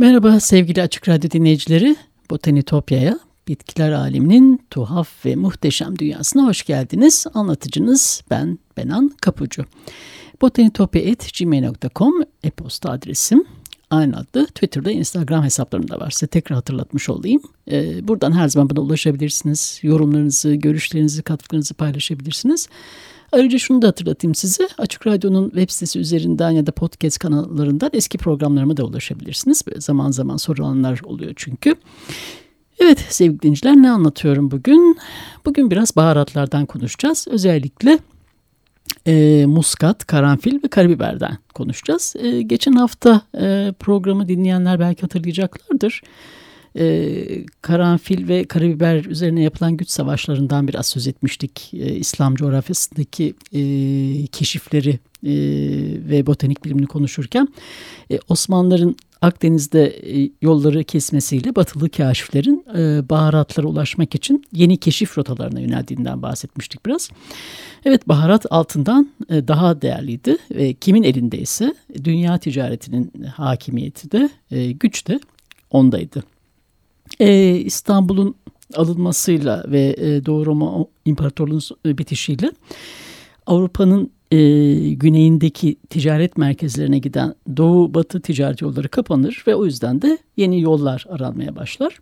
Merhaba sevgili Açık Radyo dinleyicileri. Botanitopya'ya, bitkiler aleminin tuhaf ve muhteşem dünyasına hoş geldiniz. Anlatıcınız ben Benan Kapucu. botanitopya.gmail.com e-posta adresim. Aynı adlı Twitter'da Instagram hesaplarımda var. Size tekrar hatırlatmış olayım. Ee, buradan her zaman bana ulaşabilirsiniz. Yorumlarınızı, görüşlerinizi, katkılarınızı paylaşabilirsiniz. Ayrıca şunu da hatırlatayım size. Açık Radyo'nun web sitesi üzerinden ya da podcast kanallarından eski programlarıma da ulaşabilirsiniz. Zaman zaman sorulanlar oluyor çünkü. Evet sevgili dinleyiciler ne anlatıyorum bugün? Bugün biraz baharatlardan konuşacağız. Özellikle e, muskat, karanfil ve karabiberden konuşacağız. E, geçen hafta e, programı dinleyenler belki hatırlayacaklardır e, karanfil ve karabiber üzerine yapılan güç savaşlarından biraz söz etmiştik. E, İslam coğrafyasındaki e, keşifleri e, ve botanik bilimini konuşurken e, Osmanlıların Akdeniz'de e, yolları kesmesiyle batılı kaşiflerin e, baharatlara ulaşmak için yeni keşif rotalarına yöneldiğinden bahsetmiştik biraz. Evet baharat altından e, daha değerliydi ve kimin elindeyse dünya ticaretinin hakimiyeti de güç de ondaydı. Ee, İstanbul'un alınmasıyla ve e, Doğu Roma İmparatorluğu'nun bitişiyle Avrupa'nın e, güneyindeki ticaret merkezlerine giden doğu batı ticaret yolları kapanır ve o yüzden de yeni yollar aranmaya başlar.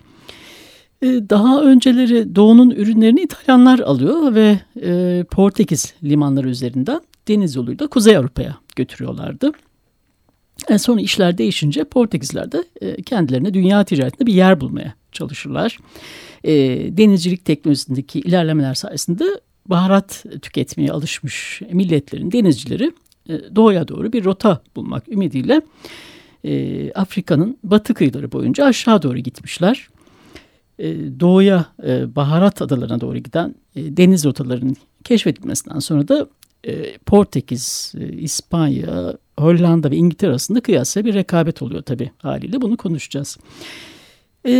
E, daha önceleri doğunun ürünlerini İtalyanlar alıyor ve e, Portekiz limanları üzerinden deniz yoluyla Kuzey Avrupa'ya götürüyorlardı. E sonra işler değişince Portekizler de e, kendilerine dünya ticaretinde bir yer bulmaya çalışırlar. E, denizcilik teknolojisindeki ilerlemeler sayesinde baharat tüketmeye alışmış milletlerin denizcileri e, doğuya doğru bir rota bulmak ümidiyle e, Afrika'nın batı kıyıları boyunca aşağı doğru gitmişler. E, doğuya e, baharat adalarına doğru giden e, deniz rotalarının keşfedilmesinden sonra da e, Portekiz, e, İspanya, Hollanda ve İngiltere arasında kıyasla bir rekabet oluyor tabii haliyle. Bunu konuşacağız. E,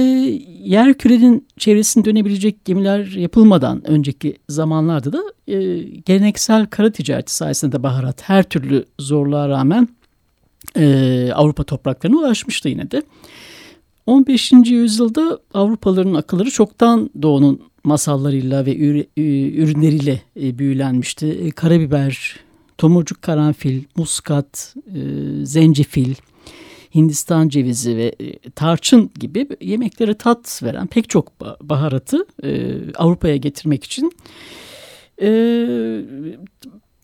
yer kürenin çevresini dönebilecek gemiler yapılmadan önceki zamanlarda da e, geleneksel kara ticareti sayesinde de baharat her türlü zorluğa rağmen e, Avrupa topraklarına ulaşmıştı yine de. 15. yüzyılda Avrupalıların akılları çoktan doğunun masallarıyla ve ürünleriyle e, büyülenmişti. E, karabiber, tomurcuk karanfil, muskat, e, zencefil, Hindistan cevizi ve tarçın gibi yemeklere tat veren pek çok baharatı Avrupa'ya getirmek için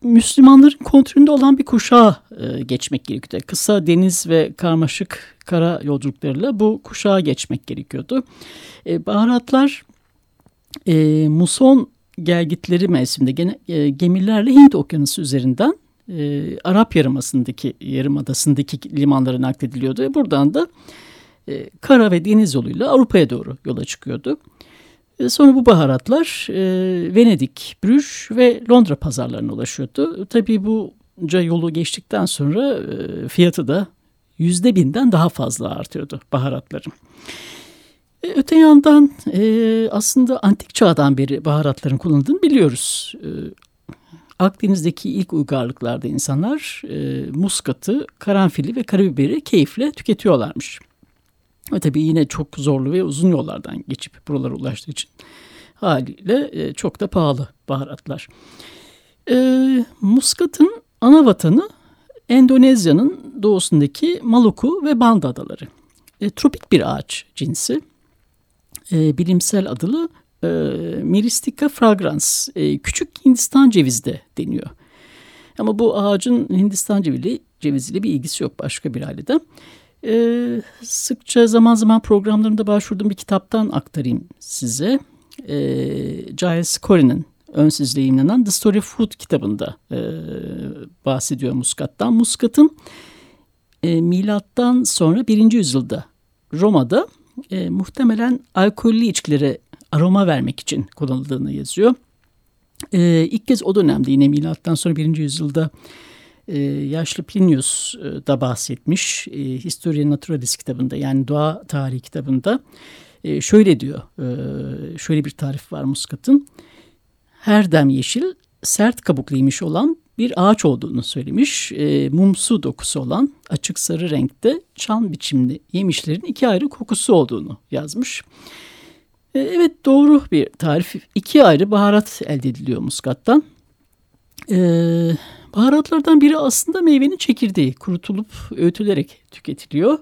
Müslümanların kontrolünde olan bir kuşağa geçmek gerekiyordu. Kısa deniz ve karmaşık kara yolculuklarıyla bu kuşağa geçmek gerekiyordu. baharatlar e, muson gelgitleri mevsiminde gene, e, gemilerle Hint okyanusu üzerinden e, Arap Yarımadası'ndaki yarımadasındaki limanlara naklediliyordu buradan da e, kara ve deniz yoluyla Avrupa'ya doğru yola çıkıyordu. E, sonra bu baharatlar e, Venedik, Brüj ve Londra pazarlarına ulaşıyordu. Tabii bunca yolu geçtikten sonra e, fiyatı da yüzde binden daha fazla artıyordu baharatların. E, öte yandan e, aslında antik çağdan beri baharatların kullanıldığını biliyoruz. E, Akdeniz'deki ilk uygarlıklarda insanlar e, muskatı, karanfili ve karabiberi keyifle tüketiyorlarmış. Ve tabii yine çok zorlu ve uzun yollardan geçip buralara ulaştığı için haliyle e, çok da pahalı baharatlar. E, muskatın ana vatanı Endonezya'nın doğusundaki Maluku ve Banda adaları. E, tropik bir ağaç cinsi e, bilimsel adını e, Meristica fragrans, e, küçük Hindistan cevizi de deniyor. Ama bu ağacın Hindistan cevizi, ceviziyle bir ilgisi yok başka bir ailede. Ee, sıkça zaman zaman programlarında başvurduğum bir kitaptan aktarayım size. Ee, Giles Corey'nin önsüz yayınlanan The Story of Food kitabında e, bahsediyor muskattan. Muskatın e, milattan sonra birinci yüzyılda Roma'da e, muhtemelen alkollü içkilere aroma vermek için kullanıldığını yazıyor. E, ilk kez o dönemde yine milattan sonra birinci yüzyılda e, yaşlı Plinius e, da bahsetmiş. E, Historia Naturalis kitabında yani doğa tarihi kitabında e, şöyle diyor. E, şöyle bir tarif var muskatın. Her dem yeşil, sert kabukluymuş olan bir ağaç olduğunu söylemiş. E, mumsu dokusu olan açık sarı renkte çan biçimli yemişlerin iki ayrı kokusu olduğunu yazmış. Evet doğru bir tarif. İki ayrı baharat elde ediliyor muskattan. E, baharatlardan biri aslında meyvenin çekirdeği kurutulup öğütülerek tüketiliyor.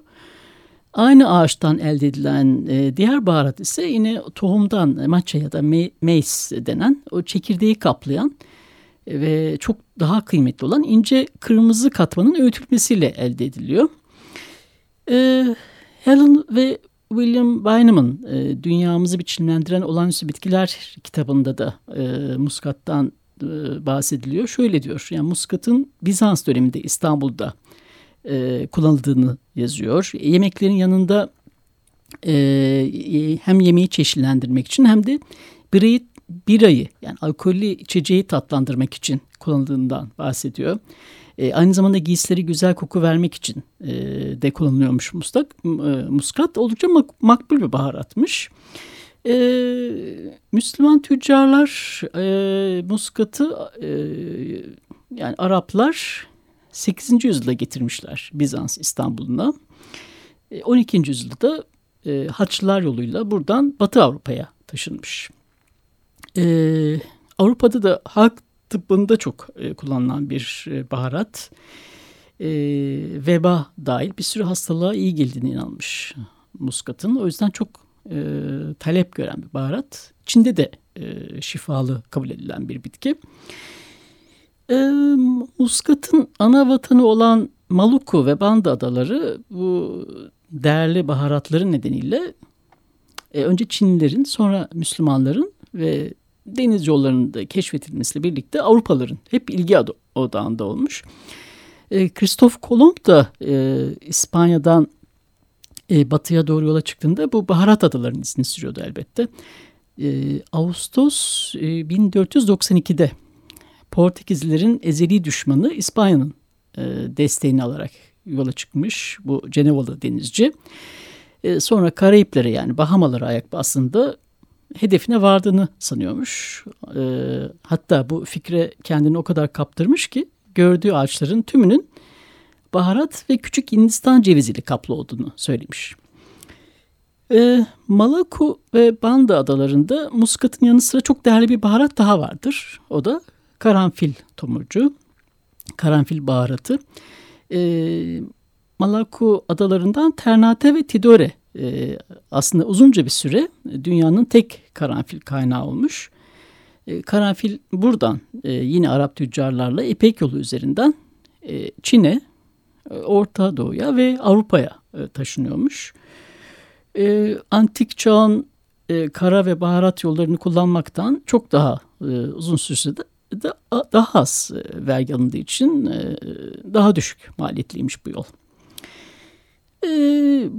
Aynı ağaçtan elde edilen e, diğer baharat ise yine tohumdan matcha ya da me mace denen o çekirdeği kaplayan ve çok daha kıymetli olan ince kırmızı katmanın öğütülmesiyle elde ediliyor. E, Helen ve William Bynum'un e, Dünyamızı Biçimlendiren Olağanüstü Bitkiler kitabında da e, muskattan e, bahsediliyor. Şöyle diyor, yani muskatın Bizans döneminde İstanbul'da e, kullanıldığını yazıyor. Yemeklerin yanında e, hem yemeği çeşitlendirmek için hem de birayı, birayı yani alkollü içeceği tatlandırmak için kullanıldığından bahsediyor. E, aynı zamanda giysileri güzel koku vermek için e, de kullanılıyormuş muskat. E, muskat oldukça mak makbul bir baharatmış. E, Müslüman tüccarlar e, muskatı e, yani Araplar 8. yüzyılda getirmişler Bizans İstanbul'una. 12. E, yüzyılda e, Haçlılar yoluyla buradan Batı Avrupa'ya taşınmış. E, Avrupa'da da halk tıbbında çok e, kullanılan bir e, baharat. E, veba dahil bir sürü hastalığa iyi geldiğine inanmış muskatın. O yüzden çok e, talep gören bir baharat. Çin'de de e, şifalı kabul edilen bir bitki. E, muskatın ana vatanı olan Maluku ve Banda adaları bu değerli baharatların nedeniyle e, önce Çinlilerin sonra Müslümanların ve deniz yollarının da keşfedilmesiyle birlikte Avrupalıların hep ilgi odağında olmuş. E, Christoph Kolomb da e, İspanya'dan e, batıya doğru yola çıktığında bu baharat adalarının izini sürüyordu elbette. E, Ağustos e, 1492'de Portekizlilerin ezeli düşmanı İspanya'nın e, desteğini alarak yola çıkmış bu Cenevalı denizci. E, sonra Karayiplere yani Bahamalara ayak bastığında hedefine vardığını sanıyormuş. E, hatta bu fikre kendini o kadar kaptırmış ki gördüğü ağaçların tümünün baharat ve küçük Hindistan ceviziyle kaplı olduğunu söylemiş. E, Malaku ve Banda adalarında muskatın yanı sıra çok değerli bir baharat daha vardır. O da karanfil tomurcu, karanfil baharatı. E, Malaku adalarından Ternate ve Tidore e, aslında uzunca bir süre dünyanın tek karanfil kaynağı olmuş. E, karanfil buradan e, yine Arap tüccarlarla İpek yolu üzerinden e, Çin'e, e, Orta Doğu'ya ve Avrupa'ya e, taşınıyormuş. E, antik çağın e, kara ve baharat yollarını kullanmaktan çok daha e, uzun sürede de, daha az e, vergi alındığı için e, daha düşük maliyetliymiş bu yol. E,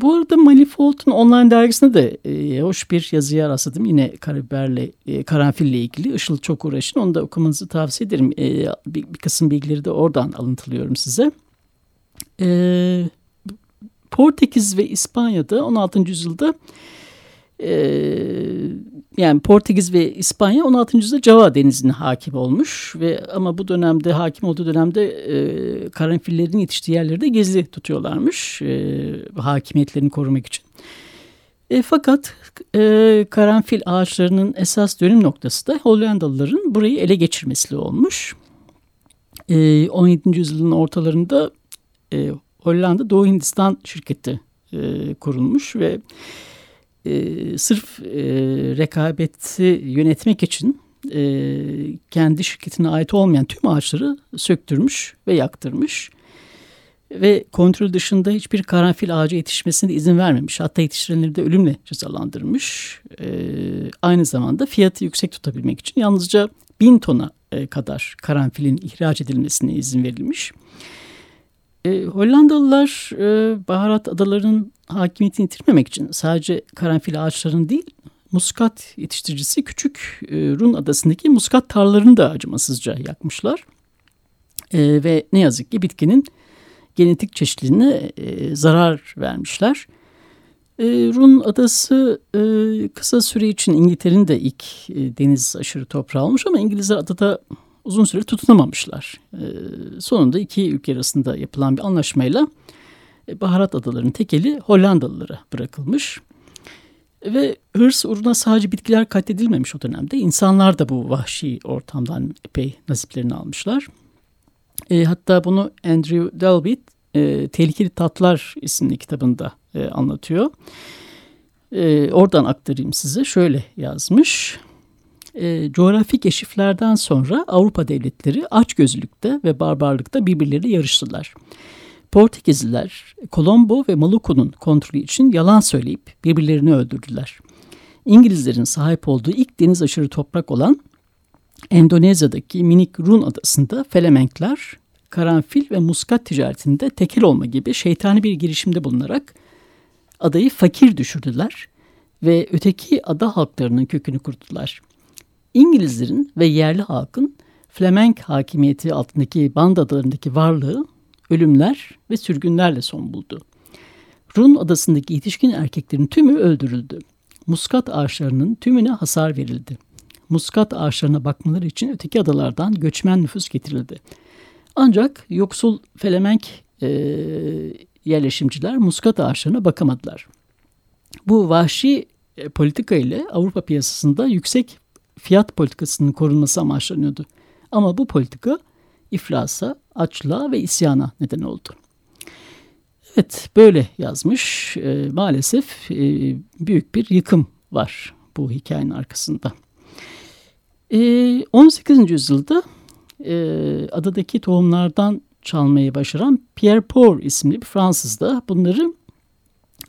bu arada Manifold'un online dergisinde de e, hoş bir yazıya rastladım. Yine karabiberle, e, karanfille ilgili. Işıl çok uğraşın. Onu da okumanızı tavsiye ederim. E, bir, bir kısım bilgileri de oradan alıntılıyorum size. E, Portekiz ve İspanya'da 16. yüzyılda e, yani Portekiz ve İspanya 16. yüzyılda Java denizine hakim olmuş ve ama bu dönemde hakim olduğu dönemde e, karanfillerin yetiştiği yerleri de gizli tutuyorlarmış e, hakimiyetlerini korumak için. E, fakat e, karanfil ağaçlarının esas dönüm noktası da Hollandalıların burayı ele geçirmesiyle olmuş. E, 17. yüzyılın ortalarında e, Hollanda Doğu Hindistan şirketi e, kurulmuş ve e, sırf e, rekabeti yönetmek için e, kendi şirketine ait olmayan tüm ağaçları söktürmüş ve yaktırmış. ve kontrol dışında hiçbir karanfil ağacı yetişmesine izin vermemiş. Hatta yetiştirenleri de ölümle cezalandırmış. E, aynı zamanda fiyatı yüksek tutabilmek için yalnızca bin tona e, kadar karanfilin ihraç edilmesine izin verilmiş. E, Hollandalılar e, baharat adalarının hakimiyetini yitirmemek için sadece karanfil ağaçlarının değil muskat yetiştiricisi küçük e, Run adasındaki muskat tarlalarını da acımasızca yakmışlar. E, ve ne yazık ki bitkinin genetik çeşitliliğine e, zarar vermişler. E, Run adası e, kısa süre için İngiltere'nin de ilk e, deniz aşırı toprağı olmuş ama İngilizler adada uzun süre tutunamamışlar. E, sonunda iki ülke arasında yapılan bir anlaşmayla e, baharat adalarının tekeli Hollandalılara bırakılmış. Ve hırs uğruna sadece bitkiler katledilmemiş o dönemde. İnsanlar da bu vahşi ortamdan epey nasiplerini almışlar. E, hatta bunu Andrew Delbit e, Tehlikeli Tatlar isimli kitabında e, anlatıyor. E, oradan aktarayım size. Şöyle yazmış. E, coğrafi keşiflerden sonra Avrupa devletleri açgözlülükte ve barbarlıkta birbirleriyle yarıştılar. Portekizliler Colombo ve Maluku'nun kontrolü için yalan söyleyip birbirlerini öldürdüler. İngilizlerin sahip olduğu ilk deniz aşırı toprak olan Endonezya'daki minik Run adasında Felemenkler karanfil ve muskat ticaretinde tekel olma gibi şeytani bir girişimde bulunarak adayı fakir düşürdüler ve öteki ada halklarının kökünü kurdular. İngilizlerin ve yerli halkın Flemenk hakimiyeti altındaki Band adalarındaki varlığı ölümler ve sürgünlerle son buldu. Run adasındaki yetişkin erkeklerin tümü öldürüldü. Muskat ağaçlarının tümüne hasar verildi. Muskat ağaçlarına bakmaları için öteki adalardan göçmen nüfus getirildi. Ancak yoksul Felemenk e, yerleşimciler muskat ağaçlarına bakamadılar. Bu vahşi e, politika ile Avrupa piyasasında yüksek fiyat politikasının korunması amaçlanıyordu. Ama bu politika iflasa, açlığa ve isyana neden oldu. Evet böyle yazmış. E, maalesef e, büyük bir yıkım var bu hikayenin arkasında. E, 18. yüzyılda e, adadaki tohumlardan çalmayı başaran Pierre Pour isimli bir Fransız da bunları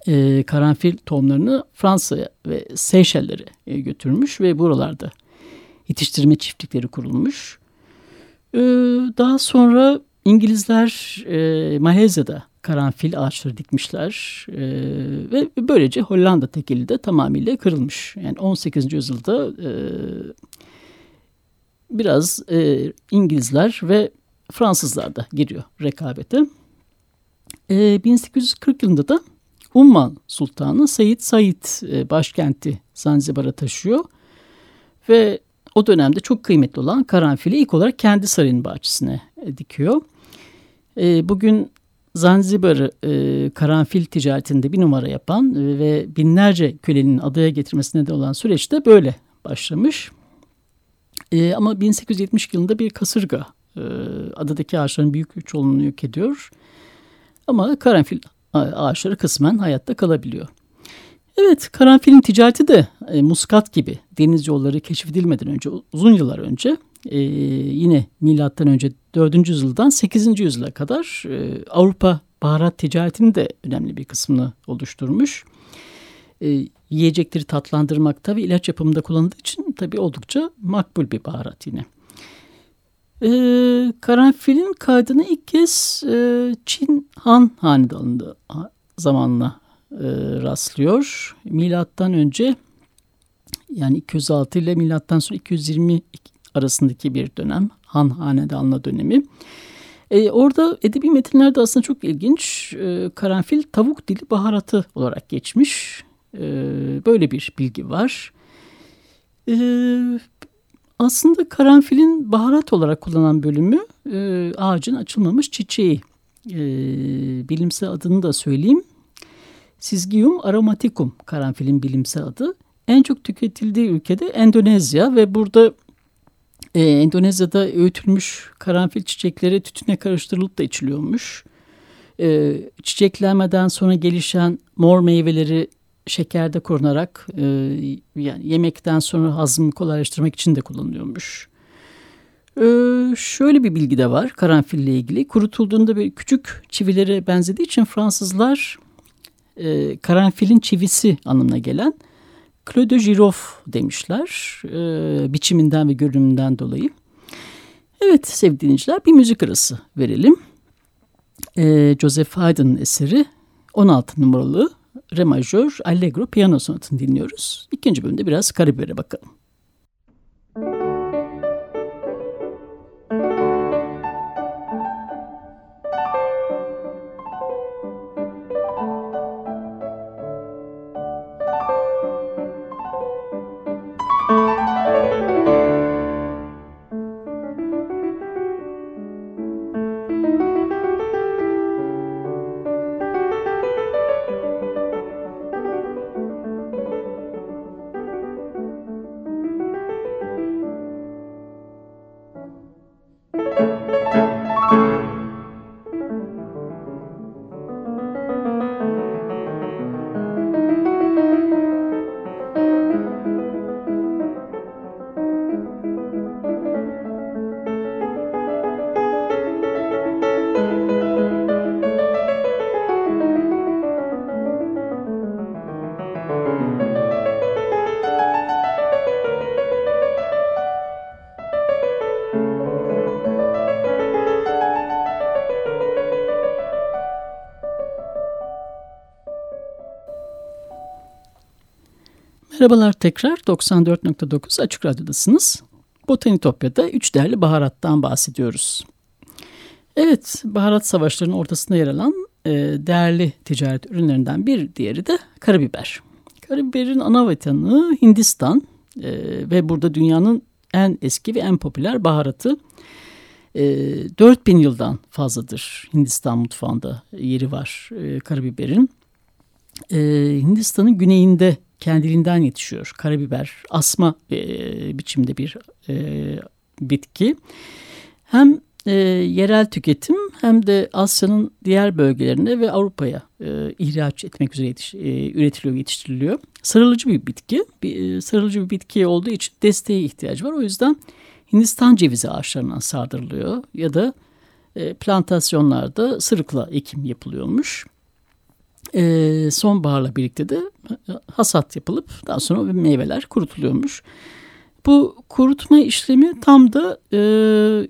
e, karanfil tohumlarını Fransa'ya ve Seyşeller'e e, götürmüş ve buralarda yetiştirme çiftlikleri kurulmuş. E, daha sonra İngilizler e, Malezya'da karanfil ağaçları dikmişler e, ve böylece Hollanda tekeli de tamamıyla kırılmış. Yani 18. yüzyılda e, biraz e, İngilizler ve Fransızlar da giriyor rekabete. E, 1840 yılında da Umman Sultanı Said Said e, başkenti Zanzibar'a taşıyor ve o dönemde çok kıymetli olan karanfili ilk olarak kendi sarayın bahçesine e, dikiyor. E, bugün Zanzibar'ı e, karanfil ticaretinde bir numara yapan ve binlerce kölenin adaya getirmesine de olan süreçte böyle başlamış. E, ama 1870 yılında bir kasırga e, adadaki ağaçların büyük bir çoğunluğunu yok ediyor. Ama karanfil ağaçları kısmen hayatta kalabiliyor. Evet, karanfilin ticareti de e, muskat gibi deniz yolları keşfedilmeden önce, uzun yıllar önce e, yine milattan önce 4. yüzyıldan 8. yüzyıla kadar e, Avrupa baharat ticaretinin de önemli bir kısmını oluşturmuş. E, yiyecekleri tatlandırmakta ve ilaç yapımında kullanıldığı için tabii oldukça makbul bir baharat yine. E, karanfilin kaydını ilk kez e, Çin Han Hanedanı'nda zamanla e, rastlıyor. Milattan önce yani 206 ile milattan sonra 220 arasındaki bir dönem Han Hanedanlı dönemi. E, orada edebi metinlerde aslında çok ilginç e, karanfil tavuk dili baharatı olarak geçmiş. E, böyle bir bilgi var. E, aslında karanfilin baharat olarak kullanılan bölümü e, ağacın açılmamış çiçeği. E, bilimsel adını da söyleyeyim. Sizgium aromaticum karanfilin bilimsel adı. En çok tüketildiği ülkede Endonezya ve burada e, Endonezya'da öğütülmüş karanfil çiçekleri tütüne karıştırılıp da içiliyormuş. E, çiçeklenmeden sonra gelişen mor meyveleri şekerde korunarak e, yani yemekten sonra hazmı kolaylaştırmak için de kullanılıyormuş. Ee, şöyle bir bilgi de var karanfille ilgili. Kurutulduğunda bir küçük çivilere benzediği için Fransızlar e, karanfilin çivisi anlamına gelen Clos de Girof demişler. E, biçiminden ve görünümünden dolayı. Evet sevgili dinleyiciler bir müzik arası verelim. E, Joseph Haydn'ın eseri 16 numaralı Re majör Allegro piyano sonatını dinliyoruz. İkinci bölümde biraz Karabibere bakalım. Merhabalar tekrar 94.9 Açık Radyo'dasınız. Botanitopya'da üç değerli baharattan bahsediyoruz. Evet, baharat savaşlarının ortasında yer alan e, değerli ticaret ürünlerinden bir diğeri de karabiber. Karabiberin ana vatanı Hindistan e, ve burada dünyanın en eski ve en popüler baharatı. E, 4000 yıldan fazladır Hindistan mutfağında yeri var e, karabiberin. E, Hindistan'ın güneyinde kendiliğinden yetişiyor. Karabiber asma e, biçimde bir e, bitki. Hem e, yerel tüketim hem de Asya'nın diğer bölgelerine ve Avrupa'ya e, ihraç etmek üzere yetiş, e, üretiliyor, yetiştiriliyor. Sarılıcı bir bitki. Bir, e, sarılıcı bir bitki olduğu için desteğe ihtiyacı var. O yüzden Hindistan cevizi ağaçlarından sardırılıyor ya da e, plantasyonlarda sırıkla ekim yapılıyormuş e, sonbaharla birlikte de hasat yapılıp daha sonra meyveler kurutuluyormuş. Bu kurutma işlemi tam da e,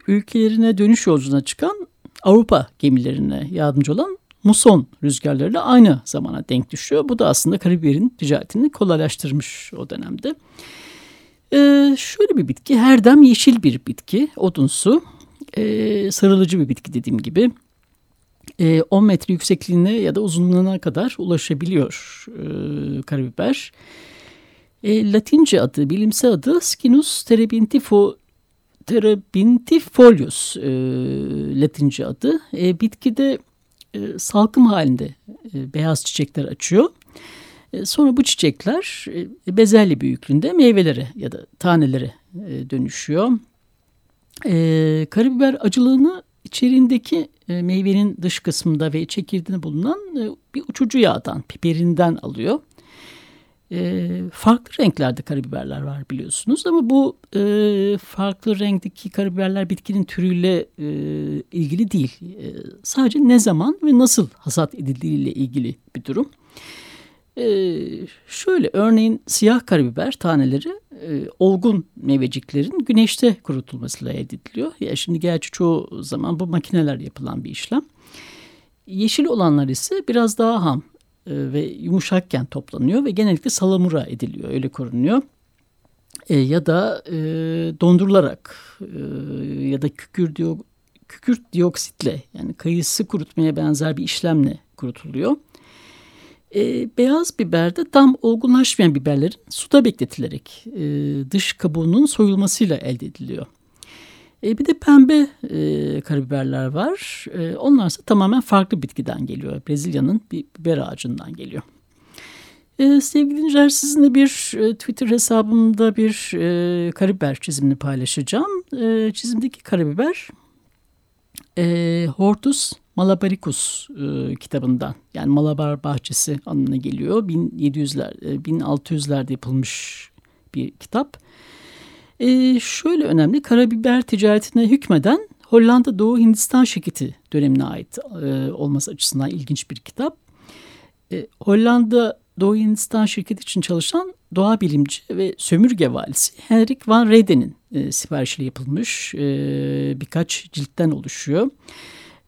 ülkelerine dönüş yolculuğuna çıkan Avrupa gemilerine yardımcı olan muson rüzgarlarıyla aynı zamana denk düşüyor. Bu da aslında karabiberin ticaretini kolaylaştırmış o dönemde. Ee, şöyle bir bitki, herdem yeşil bir bitki, odunsu, ee, sarılıcı bir bitki dediğim gibi. 10 e, metre yüksekliğine ya da uzunluğuna kadar ulaşabiliyor e, karabiber. E, Latince adı, bilimsel adı Skinus terebintifo, terebintifolius e, Latince adı. E, bitkide e, salkım halinde e, beyaz çiçekler açıyor. E, sonra bu çiçekler e, bezelye büyüklüğünde meyvelere ya da tanelere e, dönüşüyor. E, karabiber acılığını içeriğindeki e, meyvenin dış kısmında ve çekirdeğinde bulunan e, bir uçucu yağdan, piperinden alıyor. E, farklı renklerde karabiberler var biliyorsunuz ama bu e, farklı renkteki karabiberler bitkinin türüyle e, ilgili değil. E, sadece ne zaman ve nasıl hasat edildiğiyle ilgili bir durum. Ee, şöyle örneğin siyah karabiber taneleri e, olgun meyveciklerin güneşte kurutulmasıyla elde ediliyor. Ya şimdi gerçi çoğu zaman bu makineler yapılan bir işlem. Yeşil olanlar ise biraz daha ham e, ve yumuşakken toplanıyor ve genellikle salamura ediliyor öyle korunuyor. E, ya da e, dondurularak e, ya da kükür diyor, kükürt dioksitle yani kayısı kurutmaya benzer bir işlemle kurutuluyor. E, beyaz biberde tam olgunlaşmayan biberlerin suda bekletilerek e, dış kabuğunun soyulmasıyla elde ediliyor. E, bir de pembe e, karabiberler var. E, onlar ise tamamen farklı bitkiden geliyor. Brezilya'nın bir biber ağacından geliyor. E, sevgili dinleyiciler sizinle bir e, Twitter hesabımda bir e, karabiber çizimini paylaşacağım. E, çizimdeki karabiber e, Hortus Malabaricus e, kitabından yani Malabar Bahçesi anlamına geliyor. 1700'ler, e, 1600'lerde yapılmış bir kitap. E, şöyle önemli karabiber ticaretine hükmeden Hollanda Doğu Hindistan şirketi dönemine ait e, olması açısından ilginç bir kitap. E, Hollanda Doğu Hindistan şirketi için çalışan doğa bilimci ve sömürge valisi Henrik van Reyden'in e, siparişiyle yapılmış e, birkaç ciltten oluşuyor.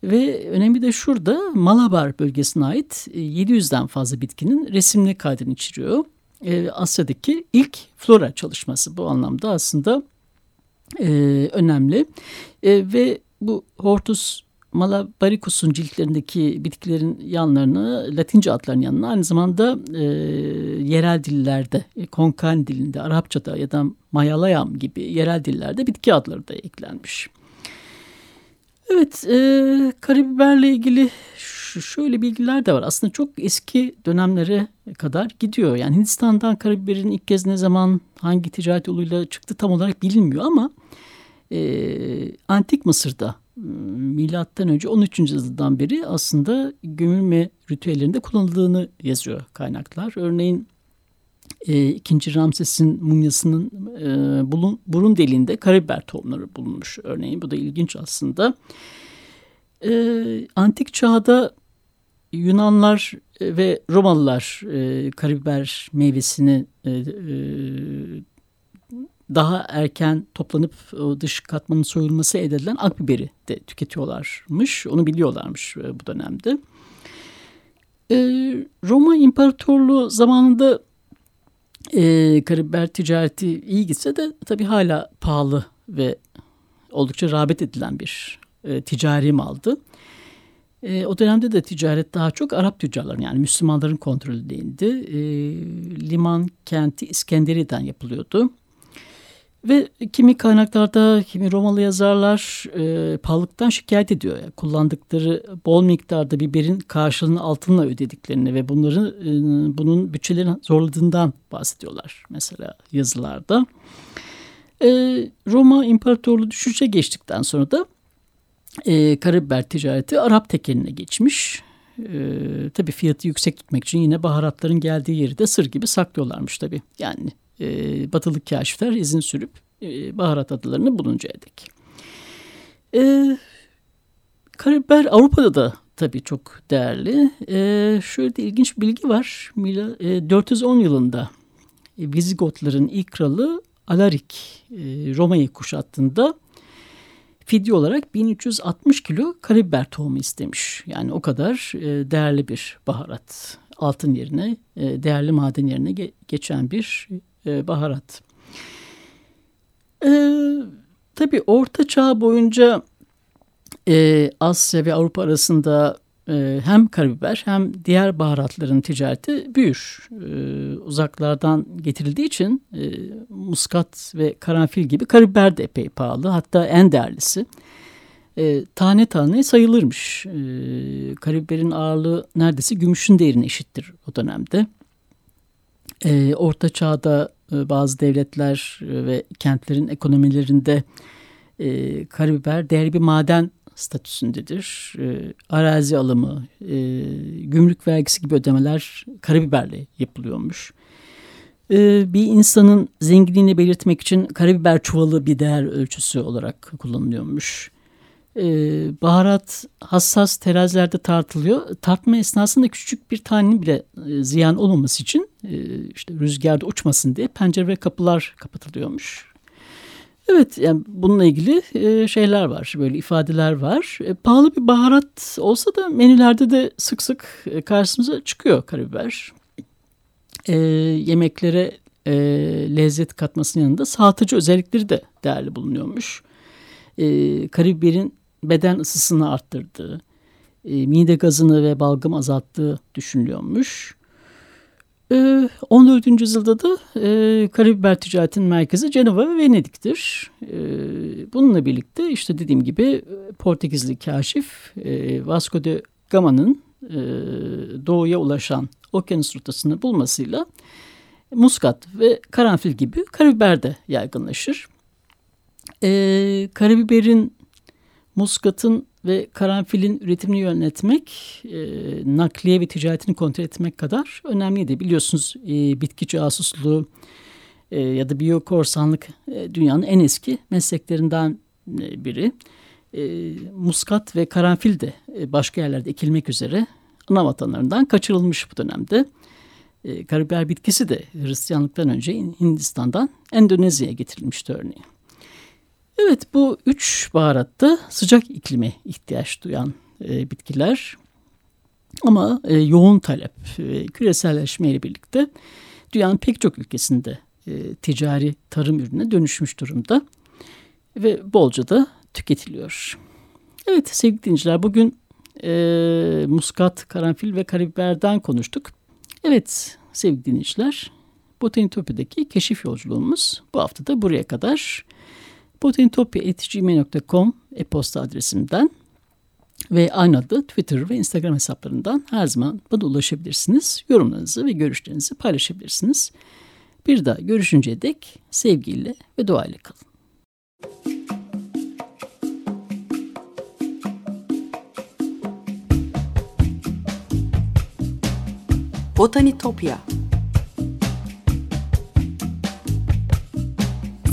Ve önemli de şurada Malabar bölgesine ait 700'den e, fazla bitkinin resimli kaydını içeriyor. E, Asya'daki ilk flora çalışması bu anlamda aslında e, önemli. E, ve bu Hortus Malabaricus'un ciltlerindeki bitkilerin yanlarını, Latince adlarının yanına aynı zamanda e, yerel dillerde, Konkan dilinde, Arapçada ya da Mayalayam gibi yerel dillerde bitki adları da eklenmiş. Evet, e, karabiberle ilgili şöyle bilgiler de var. Aslında çok eski dönemlere kadar gidiyor. Yani Hindistan'dan karabiberin ilk kez ne zaman, hangi ticaret yoluyla çıktı tam olarak bilinmiyor ama e, Antik Mısır'da milattan önce 13. yüzyıldan beri aslında gömülme ritüellerinde kullanıldığını yazıyor kaynaklar. Örneğin e, 2. Ramses'in mumyasının e, bulun, burun deliğinde karabiber tohumları bulunmuş örneğin. Bu da ilginç aslında. E, antik çağda Yunanlar ve Romalılar e, karabiber meyvesini e, e, daha erken toplanıp dış katmanın soyulması elde edilen akbiberi de tüketiyorlarmış. Onu biliyorlarmış e, bu dönemde. E, Roma İmparatorluğu zamanında e, karabiber ticareti iyi gitse de tabii hala pahalı ve oldukça rağbet edilen bir e, ticari maldı. E, o dönemde de ticaret daha çok Arap tüccarların yani Müslümanların kontrolündeydi. E, liman kenti İskenderiye'den yapılıyordu. Ve kimi kaynaklarda, kimi Romalı yazarlar e, pahalılıktan şikayet ediyor. Yani kullandıkları bol miktarda biberin karşılığını altınla ödediklerini ve bunları e, bunun bütçelerini zorladığından bahsediyorlar mesela yazılarda. E, Roma İmparatorluğu düşüşe geçtikten sonra da e, karabiber ticareti Arap tekeline geçmiş. E, tabii fiyatı yüksek tutmak için yine baharatların geldiği yeri de sır gibi saklıyorlarmış tabii. Yani e, batılı kaşifler izin sürüp e, baharat adalarını buluncaya dek. E, karabiber Avrupa'da da tabii çok değerli. E, şöyle de ilginç bir bilgi var. Mila, e, 410 yılında e, Vizigotların ilk kralı Alarik e, Roma'yı kuşattığında fidye olarak 1360 kilo karabiber tohumu istemiş. Yani o kadar e, değerli bir baharat. Altın yerine, e, değerli maden yerine ge geçen bir e, baharat. E, tabii Orta Çağ boyunca e, Asya ve Avrupa arasında e, hem karabiber hem diğer baharatların ticareti büyür. E, uzaklardan getirildiği için e, muskat ve karanfil gibi karabiber de epey pahalı. Hatta en değerlisi. E, tane tane sayılırmış. E, karabiberin ağırlığı neredeyse gümüşün değerine eşittir o dönemde. E, Orta Çağ'da bazı devletler e, ve kentlerin ekonomilerinde e, karabiber değerli bir maden statüsündedir. E, arazi alımı, e, gümrük vergisi gibi ödemeler karabiberle yapılıyormuş. E, bir insanın zenginliğini belirtmek için karabiber çuvalı bir değer ölçüsü olarak kullanılıyormuş. E, baharat hassas terazilerde tartılıyor. Tartma esnasında küçük bir tanenin bile e, ziyan olmaması için e, işte rüzgarda uçmasın diye pencere ve kapılar kapatılıyormuş. Evet yani bununla ilgili e, şeyler var böyle ifadeler var. Pahalı bir baharat olsa da menülerde de sık sık karşımıza çıkıyor karabiber. E, yemeklere e, lezzet katmasının yanında sağlatıcı özellikleri de değerli bulunuyormuş. E, karabiberin beden ısısını arttırdığı, e, mide gazını ve balgam azalttığı düşünülüyormuş. 14. Ee, yüzyılda da e, karabiber ticaretinin merkezi Cenova ve Venedik'tir. E, bununla birlikte işte dediğim gibi e, Portekizli kaşif e, Vasco de Gama'nın e, doğuya ulaşan okyanus rotasını bulmasıyla muskat ve karanfil gibi karabiber de yaygınlaşır. E, karabiberin, muskatın ve karanfilin üretimini yönetmek, e, nakliye ve ticaretini kontrol etmek kadar önemliydi. Biliyorsunuz e, bitki casusluğu, e, ya da biyokorsanlık e, dünyanın en eski mesleklerinden e, biri. E, muskat ve karanfil de e, başka yerlerde ekilmek üzere ana vatanlarından kaçırılmış bu dönemde. E, karabiber bitkisi de Hristiyanlıktan önce Hindistan'dan Endonezya'ya getirilmişti örneğin. Evet bu üç baharatta sıcak iklime ihtiyaç duyan e, bitkiler ama e, yoğun talep ve küreselleşmeyle birlikte dünyanın pek çok ülkesinde e, ticari tarım ürüne dönüşmüş durumda ve bolca da tüketiliyor. Evet sevgili dinleyiciler bugün e, muskat, karanfil ve karabiberden konuştuk. Evet sevgili dinleyiciler Botanitopya'daki keşif yolculuğumuz bu hafta da buraya kadar. botanitopya.gmail.com e-posta adresimden ve aynı adı Twitter ve Instagram hesaplarından her zaman bana ulaşabilirsiniz. Yorumlarınızı ve görüşlerinizi paylaşabilirsiniz. Bir daha görüşünceye dek sevgiyle ve duayla kalın. Botanitopya